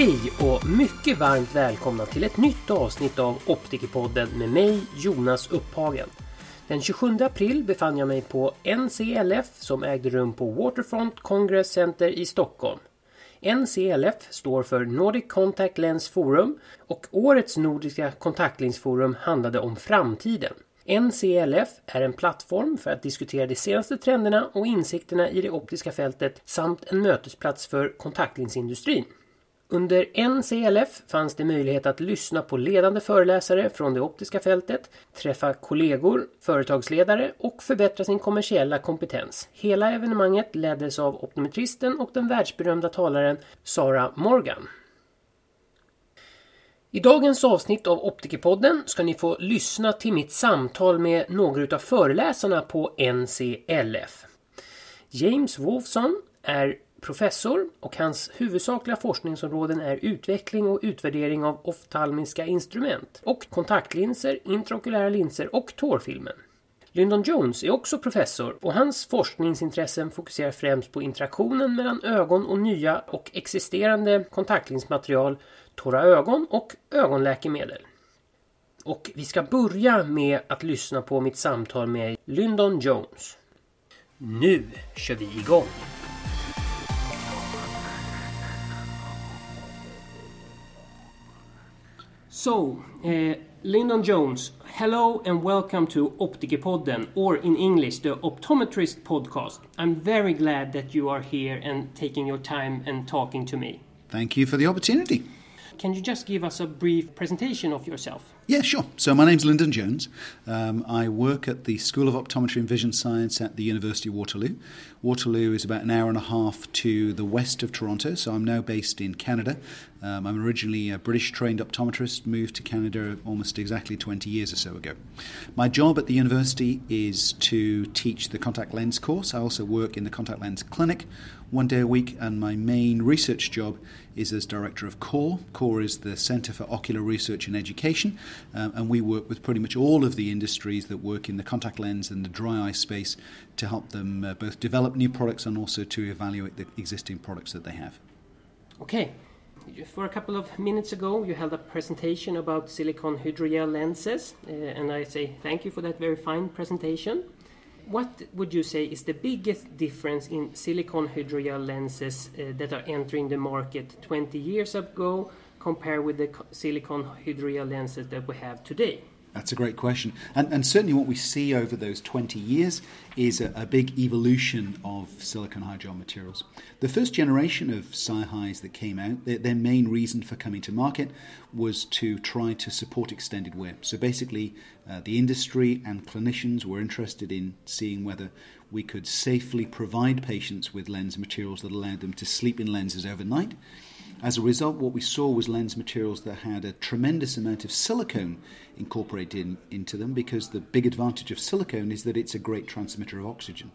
Hej och mycket varmt välkomna till ett nytt avsnitt av Optikerpodden med mig Jonas Upphagen. Den 27 april befann jag mig på NCLF som ägde rum på Waterfront Congress Center i Stockholm. NCLF står för Nordic Contact Lens Forum och årets Nordiska kontaktlinsforum handlade om framtiden. NCLF är en plattform för att diskutera de senaste trenderna och insikterna i det optiska fältet samt en mötesplats för kontaktlinsindustrin. Under NCLF fanns det möjlighet att lyssna på ledande föreläsare från det optiska fältet, träffa kollegor, företagsledare och förbättra sin kommersiella kompetens. Hela evenemanget leddes av optometristen och den världsberömda talaren Sara Morgan. I dagens avsnitt av Optikerpodden ska ni få lyssna till mitt samtal med några av föreläsarna på NCLF. James Wolfson är professor och hans huvudsakliga forskningsområden är utveckling och utvärdering av oftalmiska instrument och kontaktlinser, intraokulära linser och tårfilmen. Lyndon Jones är också professor och hans forskningsintressen fokuserar främst på interaktionen mellan ögon och nya och existerande kontaktlinsmaterial, torra ögon och ögonläkemedel. Och vi ska börja med att lyssna på mitt samtal med Lyndon Jones. Nu kör vi igång! So, uh, Lyndon Jones, hello and welcome to Optikerpodden, or in English, the Optometrist Podcast. I'm very glad that you are here and taking your time and talking to me. Thank you for the opportunity. Can you just give us a brief presentation of yourself? Yeah, sure. So my name's Lyndon Jones. Um, I work at the School of Optometry and Vision Science at the University of Waterloo. Waterloo is about an hour and a half to the west of Toronto, so I'm now based in Canada. Um, I'm originally a British trained optometrist, moved to Canada almost exactly 20 years or so ago. My job at the university is to teach the contact lens course. I also work in the contact lens clinic one day a week, and my main research job is as director of CORE. CORE is the Centre for Ocular Research and Education, um, and we work with pretty much all of the industries that work in the contact lens and the dry eye space to help them uh, both develop new products and also to evaluate the existing products that they have. Okay. For a couple of minutes ago, you held a presentation about silicone hydrogel lenses, uh, and I say thank you for that very fine presentation. What would you say is the biggest difference in silicone hydrogel lenses uh, that are entering the market 20 years ago compared with the silicone hydrogel lenses that we have today? That's a great question. And, and certainly what we see over those 20 years is a, a big evolution of silicone hydrogel materials. The first generation of SiHys that came out, their, their, main reason for coming to market was to try to support extended wear. So basically, uh, the industry and clinicians were interested in seeing whether we could safely provide patients with lens materials that allowed them to sleep in lenses overnight as a result, what we saw was lens materials that had a tremendous amount of silicone incorporated in, into them because the big advantage of silicone is that it's a great transmitter of oxygen.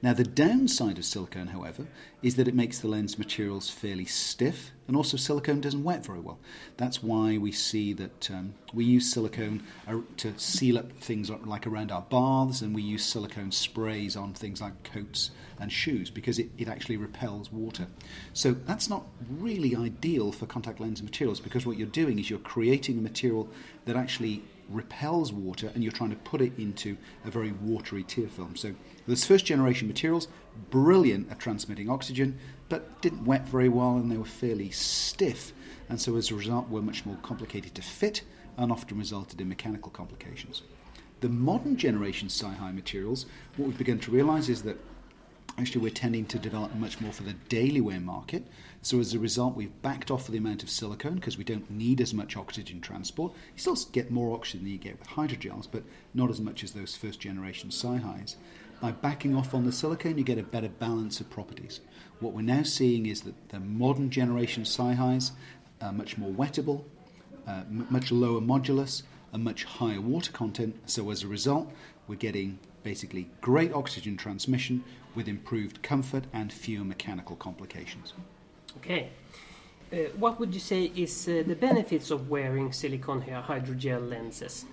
Now, the downside of silicone, however, is that it makes the lens materials fairly stiff, and also silicone doesn't wet very well. That's why we see that um, we use silicone uh, to seal up things like around our baths, and we use silicone sprays on things like coats and shoes because it, it actually repels water. So that's not really ideal for contact lens materials because what you're doing is you're creating a material that actually repels water and you're trying to put it into a very watery tear film. So this first generation materials, brilliant at transmitting oxygen, but didn't wet very well and they were fairly stiff. And so as a result were much more complicated to fit and often resulted in mechanical complications. The modern generation SiHy materials, what we've begun to realize is that actually we're tending to develop much more for the daily wear market. So as a result, we've backed off the amount of silicone because we don't need as much oxygen transport. You still get more oxygen than you get with hydrogels, but not as much as those first generation SiHys. By backing off on the silicone, you get a better balance of properties. What we're now seeing is that the modern generation SiHys are much more wettable, uh, m- much lower modulus, a much higher water content. So as a result, we're getting basically great oxygen transmission with improved comfort and fewer mechanical complications. Okay. Uh, what would you say is uh, the benefits of wearing silicone hydrogel lenses?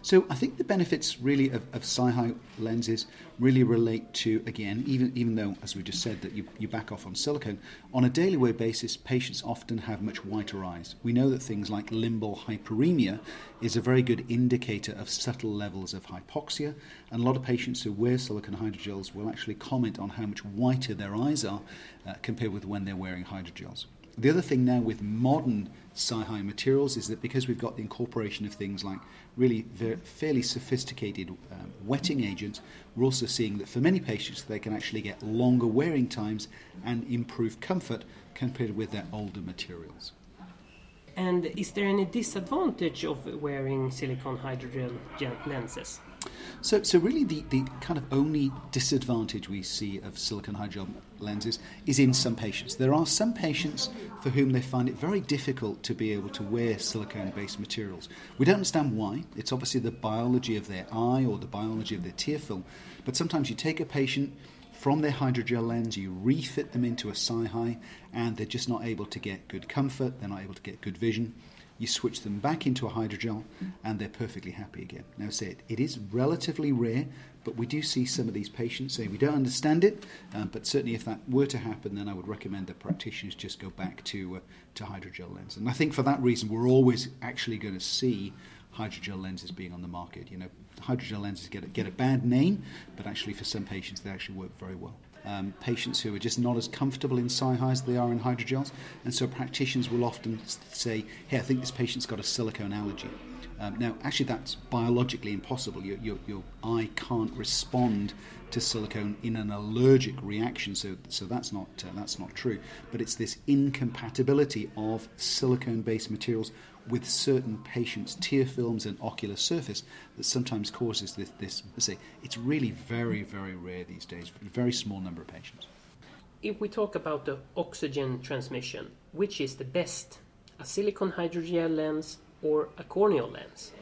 So I think the benefits really of, of SiHy lenses really relate to, again, even, even though, as we just said, that you, you back off on silicone, on a daily wear basis, patients often have much whiter eyes. We know that things like limbal hyperemia is a very good indicator of subtle levels of hypoxia, and a lot of patients who wear silicone hydrogels will actually comment on how much whiter their eyes are uh, compared with when they're wearing hydrogels. The other thing now with modern SiHy materials is that because we've got the incorporation of things like really fairly sophisticated um, wetting agents, we're also seeing that for many patients they can actually get longer wearing times and improve comfort compared with their older materials. And is there any disadvantage of wearing silicone hydrogel lenses? So, so really, the, the kind of only disadvantage we see of silicone hydrogel lenses is in some patients. There are some patients for whom they find it very difficult to be able to wear silicone-based materials. We don't understand why. It's obviously the biology of their eye or the biology of their tear film. But sometimes you take a patient from their hydrogel lens, you refit them into a SiHy, and they're just not able to get good comfort. They're not able to get good vision you switch them back into a hydrogel, and they're perfectly happy again. Now, say it, it is relatively rare, but we do see some of these patients say we don't understand it, um, but certainly if that were to happen, then I would recommend that practitioners just go back to uh, to hydrogel lens. And I think for that reason, we're always actually going to see hydrogel lenses being on the market. You know, hydrogel lenses get a, get a bad name, but actually for some patients, they actually work very well um, patients who are just not as comfortable in SiHy as they are in hydrogels. And so practitioners will often say, hey, I think this patient's got a silicone allergy. Um, now, actually, that's biologically impossible. Your, your, your, eye can't respond to silicone in an allergic reaction, so, so that's, not, uh, that's not true. But it's this incompatibility of silicone based materials with certain patients' tear films and ocular surface that sometimes causes this. this say, it's really very, very rare these days, a very small number of patients. If we talk about the oxygen transmission, which is the best, a silicone hydrogel lens or a corneal lens?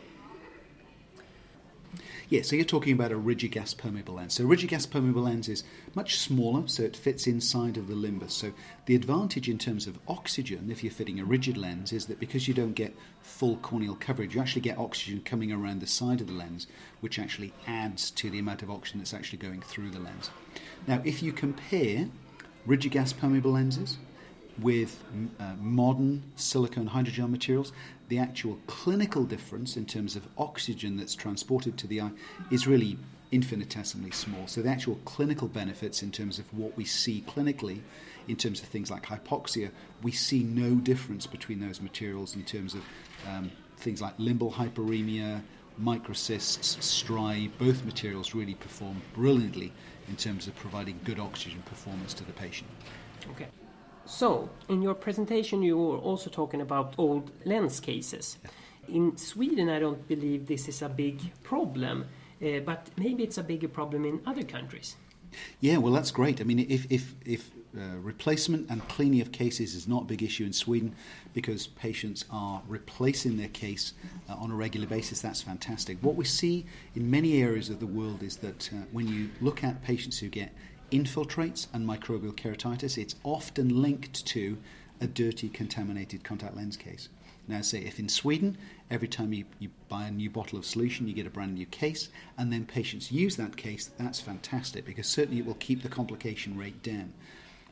Yeah, so you're talking about a rigid gas permeable lens. So, rigid gas permeable lens is much smaller, so it fits inside of the limbus. So, the advantage in terms of oxygen, if you're fitting a rigid lens, is that because you don't get full corneal coverage, you actually get oxygen coming around the side of the lens, which actually adds to the amount of oxygen that's actually going through the lens. Now, if you compare rigid gas permeable lenses with uh, modern silicone hydrogel materials, the actual clinical difference in terms of oxygen that's transported to the eye is really infinitesimally small. So the actual clinical benefits in terms of what we see clinically, in terms of things like hypoxia, we see no difference between those materials in terms of um, things like limbal hyperemia, microcysts, striae. Both materials really perform brilliantly in terms of providing good oxygen performance to the patient. Okay. So, in your presentation, you were also talking about old lens cases. In Sweden, I don't believe this is a big problem, uh, but maybe it's a bigger problem in other countries. Yeah, well, that's great. I mean, if if if uh, replacement and cleaning of cases is not a big issue in Sweden because patients are replacing their case uh, on a regular basis. That's fantastic. What we see in many areas of the world is that uh, when you look at patients who get infiltrates and microbial keratitis, it's often linked to a dirty, contaminated contact lens case. Now, say if in Sweden, every time you, you buy a new bottle of solution, you get a brand new case, and then patients use that case, that's fantastic because certainly it will keep the complication rate down.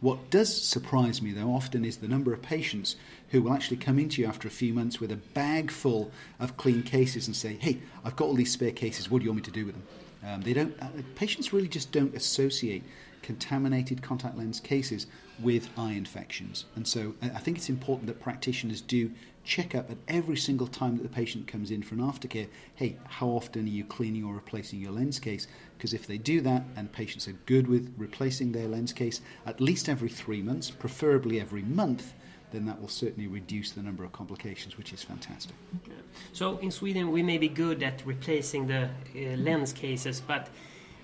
What does surprise me, though, often is the number of patients who will actually come into you after a few months with a bag full of clean cases and say, Hey, I've got all these spare cases, what do you want me to do with them? Um, they don't. Uh, patients really just don't associate contaminated contact lens cases with eye infections, and so uh, I think it's important that practitioners do check up at every single time that the patient comes in for an aftercare. Hey, how often are you cleaning or replacing your lens case? Because if they do that, and patients are good with replacing their lens case at least every three months, preferably every month then that will certainly reduce the number of complications, which is fantastic. So in Sweden, we may be good at replacing the uh, lens cases, but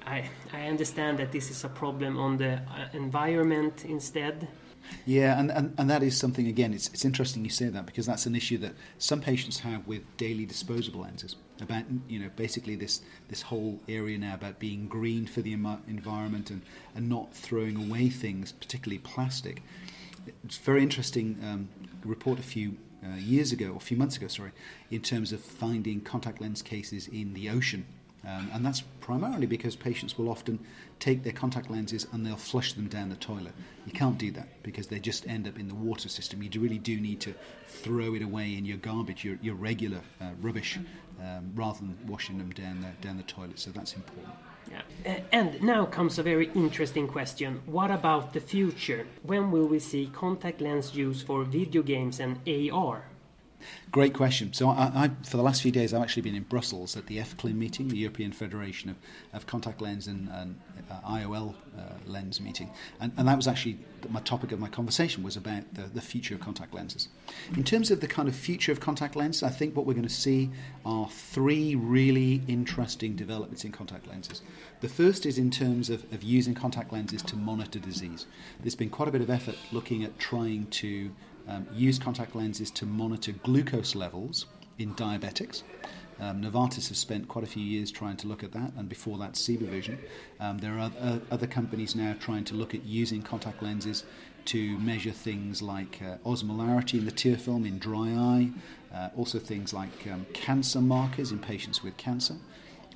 I, I understand that this is a problem on the uh, environment instead. Yeah, and, and, and that is something, again, it's, it's interesting you say that because that's an issue that some patients have with daily disposable lenses. About, you know, basically this, this whole area now about being green for the environment and, and not throwing away things, particularly plastic it's very interesting um, report a few uh, years ago, or a few months ago, sorry, in terms of finding contact lens cases in the ocean. Um, and that's primarily because patients will often take their contact lenses and they'll flush them down the toilet. You can't do that because they just end up in the water system. You really do need to throw it away in your garbage, your, your regular uh, rubbish, um, rather than washing them down the, down the toilet. So that's important. Yeah. And now comes a very interesting question. What about the future? When will we see contact lens use for video games and AR? Great question. So, I, I, for the last few days, I've actually been in Brussels at the EFCLIN meeting, the European Federation of, of Contact Lens and, and uh, IOL uh, lens meeting, and, and, that was actually my topic of my conversation was about the, the future of contact lenses. In terms of the kind of future of contact lenses, I think what we're going to see are three really interesting developments in contact lenses. The first is in terms of, of using contact lenses to monitor disease. There's been quite a bit of effort looking at trying to um, use contact lenses to monitor glucose levels in diabetics. Um, Novartis have spent quite a few years trying to look at that, and before that, CibaVision. Um, there are other, companies now trying to look at using contact lenses to measure things like uh, osmolarity in the tear film in dry eye, uh, also things like um, cancer markers in patients with cancer.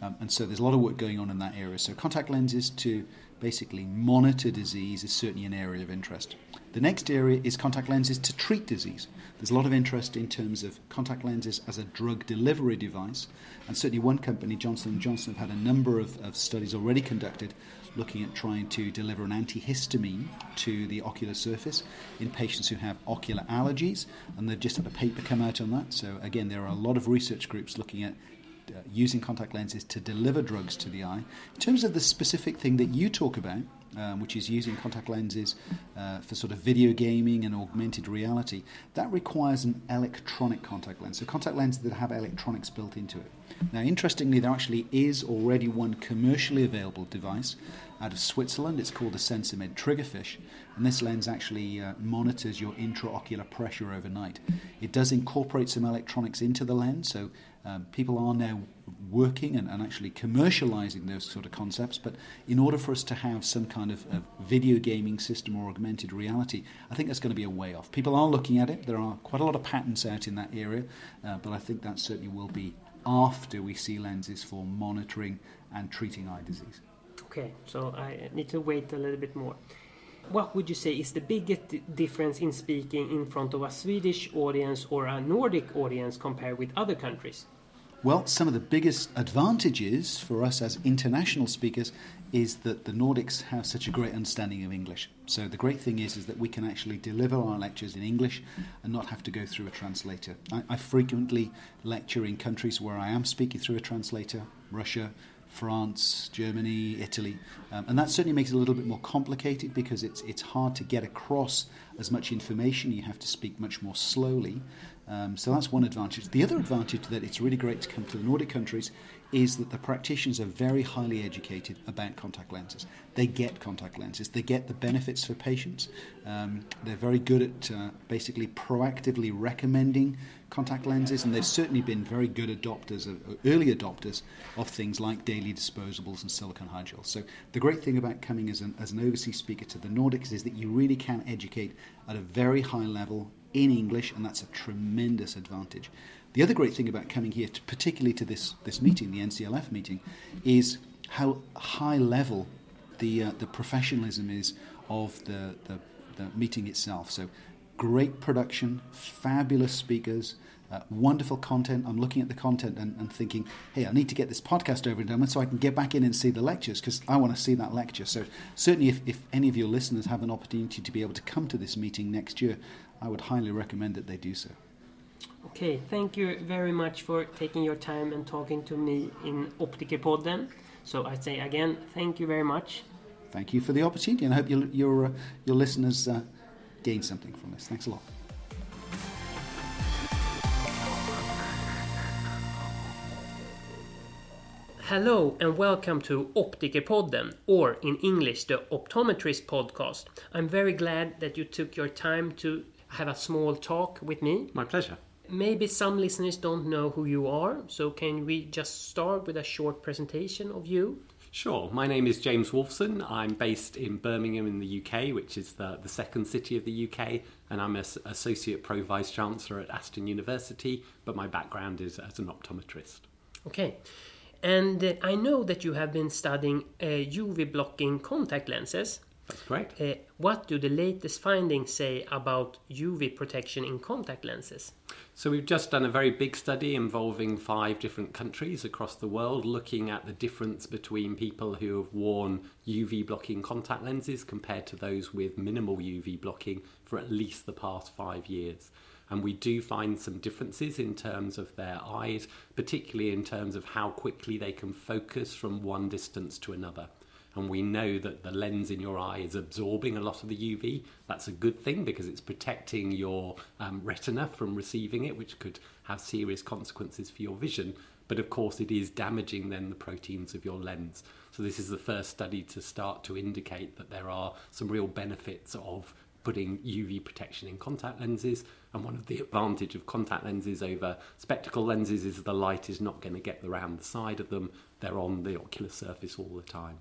Um, and so there's a lot of work going on in that area. So contact lenses to basically monitor disease is certainly an area of interest. The next area is contact lenses to treat disease. There's a lot of interest in terms of contact lenses as a drug delivery device, and certainly one company, Johnson & Johnson, have had a number of, of studies already conducted looking at trying to deliver an antihistamine to the ocular surface in patients who have ocular allergies, and they've just had a paper come out on that. So again, there are a lot of research groups looking at Uh, using contact lenses to deliver drugs to the eye. In terms of the specific thing that you talk about, um, which is using contact lenses uh, for sort of video gaming and augmented reality, that requires an electronic contact lens. So, contact lenses that have electronics built into it. Now, interestingly, there actually is already one commercially available device out of Switzerland. It's called the Sensimed Triggerfish, and this lens actually uh, monitors your intraocular pressure overnight. It does incorporate some electronics into the lens, so um, people are now working and, and, actually commercializing those sort of concepts. But in order for us to have some kind of, of video gaming system or augmented reality, I think that's going to be a way off. People are looking at it. There are quite a lot of patents out in that area, uh, but I think that certainly will be after we see lenses for monitoring and treating eye disease. Okay, so I need to wait a little bit more. What would you say is the biggest difference in speaking in front of a Swedish audience or a Nordic audience compared with other countries? Well, some of the biggest advantages for us as international speakers is that the Nordics have such a great understanding of English. So the great thing is, is that we can actually deliver our lectures in English and not have to go through a translator. I, I frequently lecture in countries where I am speaking through a translator, Russia, France, Germany, Italy, um, and that certainly makes it a little bit more complicated because it's it's hard to get across as much information. You have to speak much more slowly. Um, so that's one advantage. The other advantage that it's really great to come to the Nordic countries is that the practitioners are very highly educated about contact lenses. They get contact lenses, they get the benefits for patients. Um, they're very good at uh, basically proactively recommending contact lenses, and they've certainly been very good adopters, of, uh, early adopters of things like daily disposables and silicone hydrogel. So the great thing about coming as an, as an overseas speaker to the Nordics is that you really can educate at a very high level in English, and that's a tremendous advantage. The other great thing about coming here, to, particularly to this, this meeting, the NCLF meeting, is how high level the, uh, the professionalism is of the, the, the meeting itself. So, great production, fabulous speakers, uh, wonderful content. I'm looking at the content and, and, thinking, hey, I need to get this podcast over and done with so I can get back in and see the lectures because I want to see that lecture. So, certainly, if, if any of your listeners have an opportunity to be able to come to this meeting next year, I would highly recommend that they do so. Okay, thank you very much for taking your time and talking to me in Optikerpodden. So I say again, thank you very much. Thank you for the opportunity, and I hope your your, uh, your listeners uh, gain something from this. Thanks a lot. Hello and welcome to Optikerpodden, or in English, the Optometrist podcast. I'm very glad that you took your time to have a small talk with me. My pleasure. Maybe some listeners don't know who you are, so can we just start with a short presentation of you? Sure. My name is James Wolffsohn. I'm based in Birmingham in the UK, which is the, the second city of the UK, and I'm an Associate Pro Vice Chancellor at Aston University, but my background is as an optometrist. Okay. And uh, I know that you have been studying uh, UV blocking contact lenses. That's correct. Uh, what do the latest findings say about UV protection in contact lenses? So, we've just done a very big study involving five different countries across the world, looking at the difference between people who have worn UV blocking contact lenses compared to those with minimal UV blocking for at least the past five years. And we do find some differences in terms of their eyes, particularly in terms of how quickly they can focus from one distance to another and we know that the lens in your eye is absorbing a lot of the UV. That's a good thing because it's protecting your um, retina from receiving it, which could have serious consequences for your vision. But of course, it is damaging then the proteins of your lens. So, this is the first study to start to indicate that there are some real benefits of putting UV protection in contact lenses. And one of the advantage of contact lenses over spectacle lenses is the light is not going to get around the side of them. They're on the ocular surface all the time.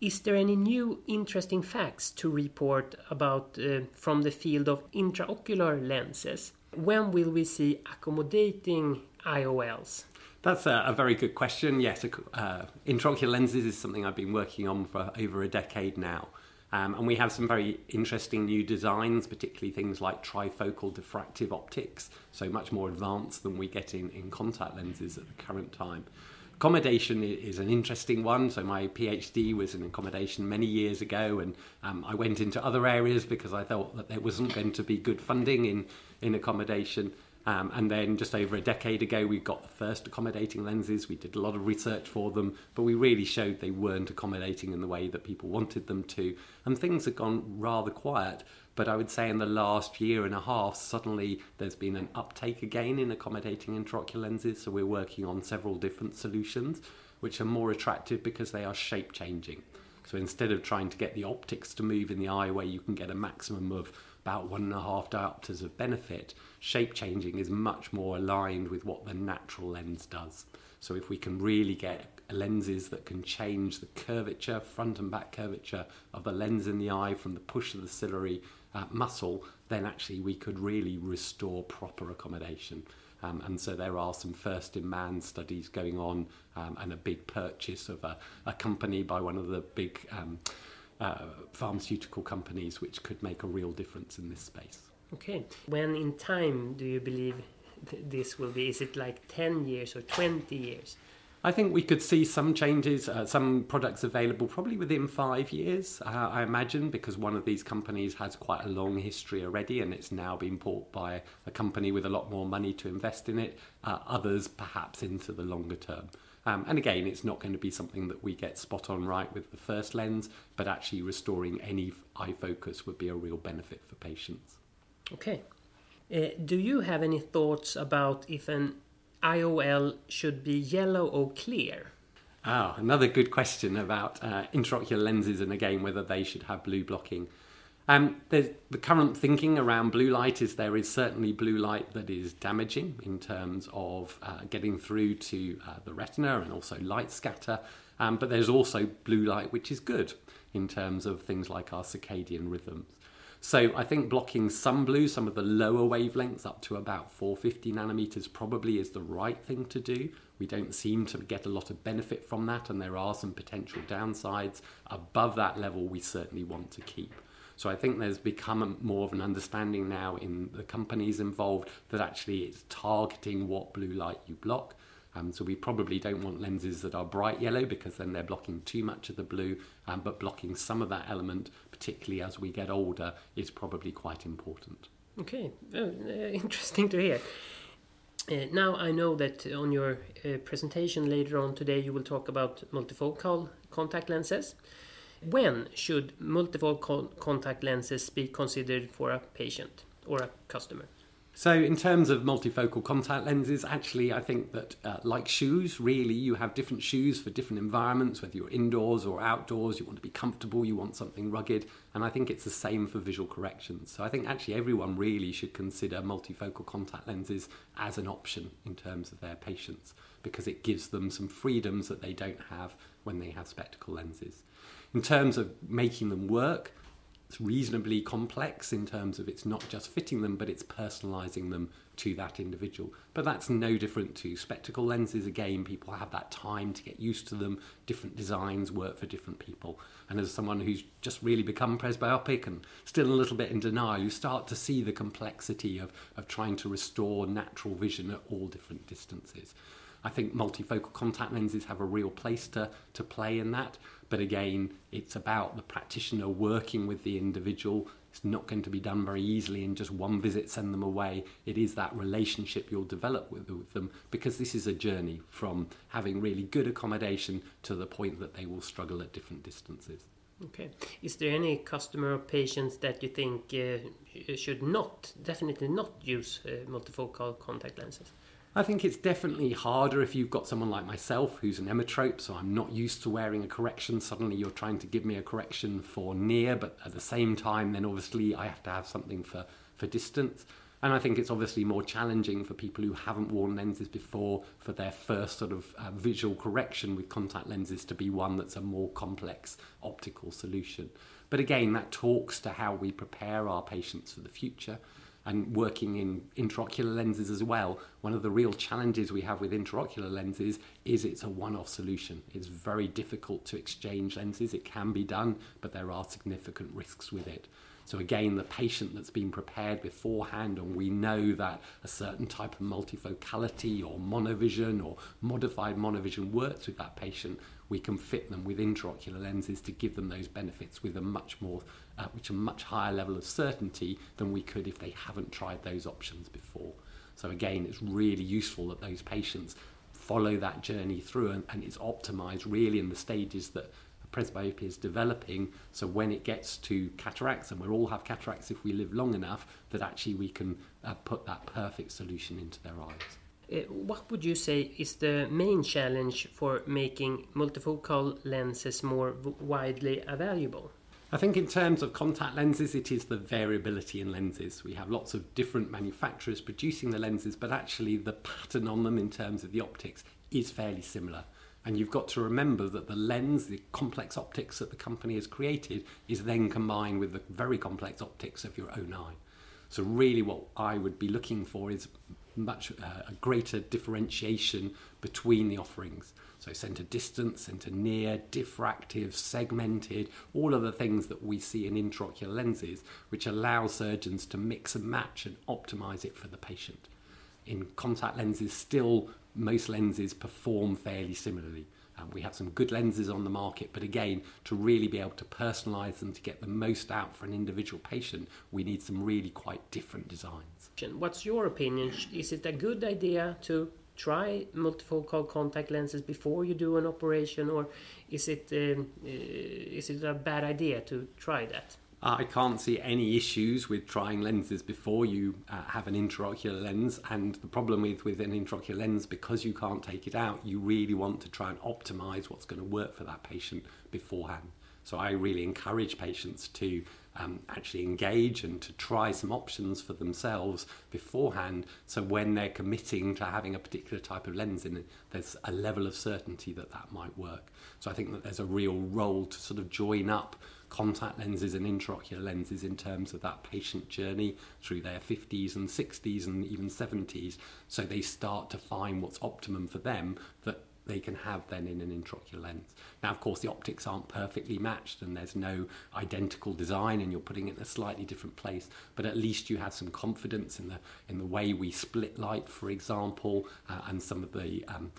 Is there any new interesting facts to report about uh, from the field of intraocular lenses? When will we see accommodating IOLs? That's a, a very good question. Yes, uh, intraocular lenses is something I've been working on for over a decade now. Um, and we have some very interesting new designs, particularly things like trifocal diffractive optics, so much more advanced than we get in, in contact lenses at the current time. Accommodation is an interesting one. So my PhD was in accommodation many years ago, and um, I went into other areas because I thought that there wasn't going to be good funding in in accommodation. Um, and then just over a decade ago, we got the first accommodating lenses. We did a lot of research for them, but we really showed they weren't accommodating in the way that people wanted them to. And things had gone rather quiet. But I would say in the last year and a half, suddenly there's been an uptake again in accommodating intraocular lenses. So we're working on several different solutions, which are more attractive because they are shape changing. So instead of trying to get the optics to move in the eye where you can get a maximum of about one and a half diopters of benefit, shape changing is much more aligned with what the natural lens does. So if we can really get lenses that can change the curvature, front and back curvature of the lens in the eye from the push of the ciliary uh, muscle, then actually we could really restore proper accommodation. Um, and so there are some first in man studies going on um, and a big purchase of a, a, company by one of the big um, uh, pharmaceutical companies which could make a real difference in this space. Okay. When in time do you believe th- this will be? Is it like 10 years or 20 years? I think we could see some changes, uh, some products available probably within five years, uh, I imagine, because one of these companies has quite a long history already and it's now been bought by a company with a lot more money to invest in it, uh, others perhaps into the longer term. Um, and again, it's not going to be something that we get spot on right with the first lens, but actually restoring any eye focus would be a real benefit for patients. Okay. Uh, do you have any thoughts about if an IOL should be yellow or clear? Ah, another good question about uh, intraocular lenses and again whether they should have blue blocking. Um, the current thinking around blue light is there is certainly blue light that is damaging in terms of uh, getting through to uh, the retina and also light scatter, um, but there's also blue light which is good in terms of things like our circadian rhythms. So I think blocking some blue, some of the lower wavelengths up to about 450 nanometers probably is the right thing to do. We don't seem to get a lot of benefit from that, and there are some potential downsides. Above that level, we certainly want to keep. So I think there's become a, more of an understanding now in the companies involved that actually it's targeting what blue light you block. Um, so we probably don't want lenses that are bright yellow because then they're blocking too much of the blue, um, but blocking some of that element, particularly as we get older, is probably quite important. Okay, uh, interesting to hear. Uh, now I know that on your uh, presentation later on today you will talk about multifocal contact lenses. When should multifocal contact lenses be considered for a patient or a customer? So, in terms of multifocal contact lenses, actually, I think that, uh, like shoes, really, you have different shoes for different environments, whether you're indoors or outdoors, you want to be comfortable, you want something rugged, and I think it's the same for visual corrections. So, I think actually everyone really should consider multifocal contact lenses as an option in terms of their patients because it gives them some freedoms that they don't have when they have spectacle lenses. In terms of making them work, it's reasonably complex in terms of it's not just fitting them, but it's personalizing them to that individual. But that's no different to spectacle lenses. Again, people have that time to get used to them. Different designs work for different people. And as someone who's just really become presbyopic and still a little bit in denial, you start to see the complexity of, of trying to restore natural vision at all different distances. I think multifocal contact lenses have a real place to, to play in that. But again, it's about the practitioner working with the individual. It's not going to be done very easily in just one visit, send them away. It is that relationship you'll develop with, with them because this is a journey from having really good accommodation to the point that they will struggle at different distances. Okay. Is there any customer or patients that you think uh, should not, definitely not use uh, multifocal contact lenses? I think it's definitely harder if you've got someone like myself who's an emmetrope, so I'm not used to wearing a correction. Suddenly you're trying to give me a correction for near, but at the same time, then obviously I have to have something for, for distance. And I think it's obviously more challenging for people who haven't worn lenses before for their first sort of uh, visual correction with contact lenses to be one that's a more complex optical solution. But again, that talks to how we prepare our patients for the future and working in intraocular lenses as well, one of the real challenges we have with intraocular lenses is it's a one off solution. It's very difficult to exchange lenses. It can be done, but there are significant risks with it. So, again, the patient that's been prepared beforehand, and we know that a certain type of multifocality or monovision or modified monovision works with that patient, we can fit them with intraocular lenses to give them those benefits with a much more, uh, which a much higher level of certainty than we could if they haven't tried those options before. So, again, it's really useful that those patients follow that journey through and, and it's optimized really in the stages that presbyopia is developing. So when it gets to cataracts, and we all have cataracts if we live long enough, that actually we can uh, put that perfect solution into their eyes. Uh, what would you say is the main challenge for making multifocal lenses more widely available? I think in terms of contact lenses, it is the variability in lenses. We have lots of different manufacturers producing the lenses, but actually the pattern on them in terms of the optics is fairly similar. And you've got to remember that the lens, the complex optics that the company has created, is then combined with the very complex optics of your own eye. So, really, what I would be looking for is much uh, a greater differentiation between the offerings. So, center distance, center near, diffractive, segmented, all of the things that we see in intraocular lenses, which allow surgeons to mix and match and optimize it for the patient. In contact lenses, still most lenses perform fairly similarly. Um, we have some good lenses on the market, but again, to really be able to personalize them to get the most out for an individual patient, we need some really quite different designs. What's your opinion? Is it a good idea to try multifocal contact lenses before you do an operation, or is it um, uh, is it a bad idea to try that? I can't see any issues with trying lenses before you uh, have an intraocular lens. And the problem with, with an intraocular lens, because you can't take it out, you really want to try and optimize what's going to work for that patient beforehand. So I really encourage patients to um, actually engage and to try some options for themselves beforehand. So when they're committing to having a particular type of lens in it, there's a level of certainty that that might work. So I think that there's a real role to sort of join up contact lenses and intraocular lenses in terms of that patient journey through their 50s and 60s and even 70s. So they start to find what's optimum for them that they can have then in an intraocular lens. Now, of course, the optics aren't perfectly matched and there's no identical design and you're putting it in a slightly different place, but at least you have some confidence in the, in the way we split light, for example, uh, and some of the um,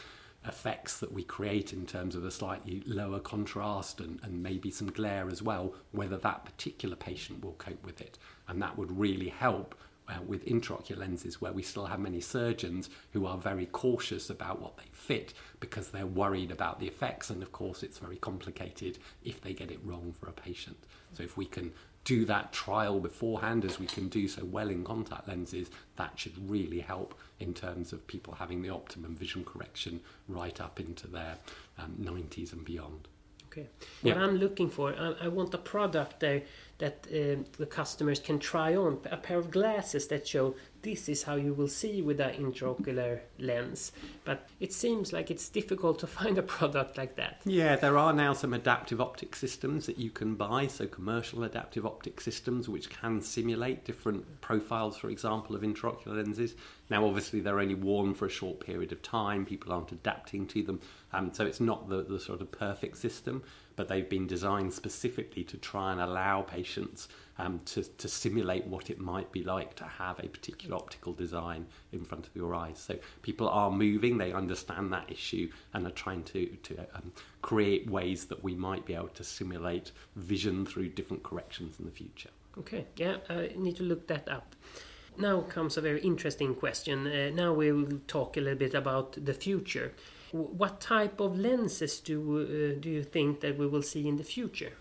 effects that we create in terms of a slightly lower contrast and, and maybe some glare as well, whether that particular patient will cope with it. And that would really help uh, with intraocular lenses, where we still have many surgeons who are very cautious about what they fit because they're worried about the effects. And of course, it's very complicated if they get it wrong for a patient. So, if we can do that trial beforehand as we can do so well in contact lenses, that should really help in terms of people having the optimum vision correction right up into their um, 90s and beyond. Okay. Yeah. What I'm looking for, I, I want a product there that um the customers can try on, a pair of glasses that show this is how you will see with an intraocular lens. But it seems like it's difficult to find a product like that. Yeah, there are now some adaptive optic systems that you can buy, so commercial adaptive optic systems which can simulate different profiles, for example, of intraocular lenses. Now, obviously, they're only worn for a short period of time, people aren't adapting to them, um, so it's not the, the sort of perfect system, but they've been designed specifically to try and allow patients um, to, to simulate what it might be like to have a particular optical design in front of your eyes. So people are moving, they understand that issue, and are trying to, to um, create ways that we might be able to simulate vision through different corrections in the future. Okay, yeah, I need to look that up. Now comes a very interesting question. Uh, now we will talk a little bit about the future. What type of lenses do uh, do you think that we will see in the future?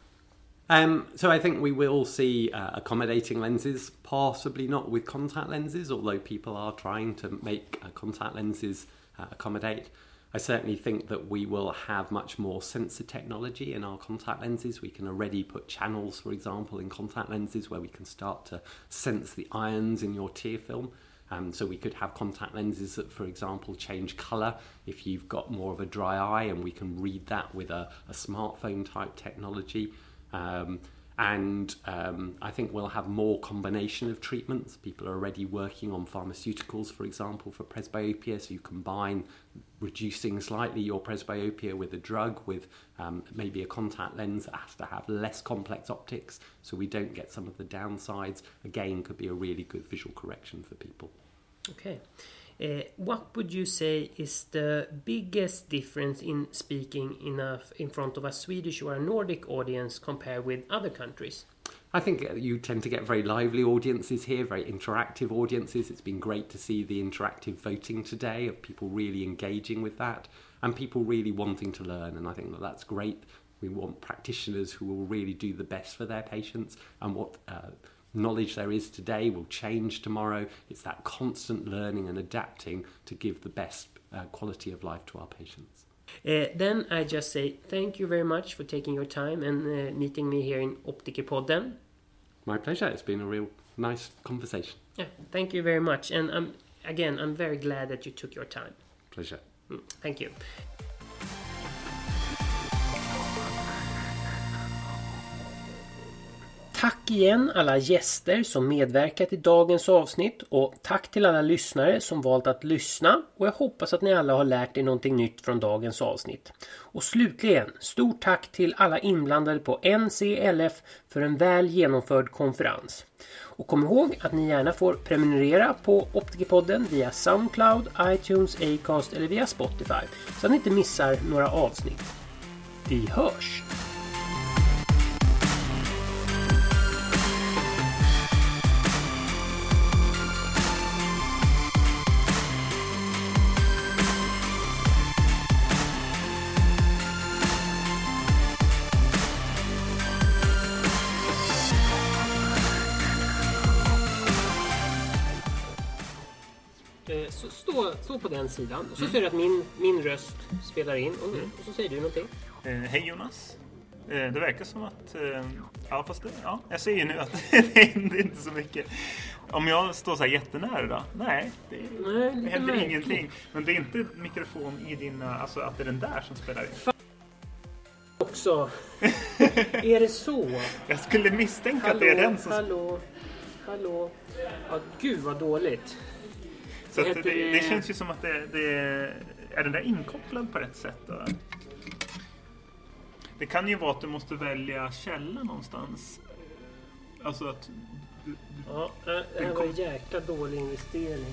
Um, so I think we will see uh, accommodating lenses, possibly not with contact lenses, although people are trying to make uh, contact lenses uh, accommodate. I certainly think that we will have much more sensor technology in our contact lenses. We can already put channels, for example, in contact lenses where we can start to sense the ions in your tear film. Um, so we could have contact lenses that, for example, change colour if you've got more of a dry eye, and we can read that with a, a smartphone type technology. Um, and um, I think we'll have more combination of treatments. People are already working on pharmaceuticals, for example, for presbyopia. So you combine reducing slightly your presbyopia with a drug with um, maybe a contact lens that has to have less complex optics so we don't get some of the downsides. Again, could be a really good visual correction for people. Okay. Uh, what would you say is the biggest difference in speaking in, a, in front of a Swedish or a Nordic audience compared with other countries? I think uh, you tend to get very lively audiences here, very interactive audiences. It's been great to see the interactive voting today of people really engaging with that and people really wanting to learn. And I think that that's great. We want practitioners who will really do the best for their patients and what uh, knowledge there is today will change tomorrow. It's that constant learning and adapting to give the best uh, quality of life to our patients. Uh, then I just say thank you very much for taking your time and uh, meeting me here in Optikerpodden. My pleasure. It's been a real nice conversation. Yeah, thank you very much. And um, again, I'm very glad that you took your time. Pleasure. Mm, thank you. Tack igen alla gäster som medverkat i dagens avsnitt och tack till alla lyssnare som valt att lyssna och jag hoppas att ni alla har lärt er någonting nytt från dagens avsnitt. Och slutligen, stort tack till alla inblandade på NCLF för en väl genomförd konferens. Och kom ihåg att ni gärna får prenumerera på Optikerpodden via Soundcloud, iTunes, Acast eller via Spotify så att ni inte missar några avsnitt. Vi hörs! Sidan och så ser du att min, min röst spelar in och, och så säger du någonting. Eh, Hej Jonas. Eh, det verkar som att... Eh, ja, fast det, ja, jag ser ju nu att det händer inte så mycket. Om jag står så här jättenära då? Nej, det, Nej, det händer märkligt. ingenting. Men det är inte mikrofon i dina... Alltså att det är den där som spelar in. Också. är det så? Jag skulle misstänka att det är den som... hallå, hallå. Ja, gud vad dåligt. Så det, det- det känns ju som att det, det... Är den där inkopplad på rätt sätt då? Det kan ju vara att du måste välja källa någonstans. Alltså att... Ja, det här var en jäkla dålig investering.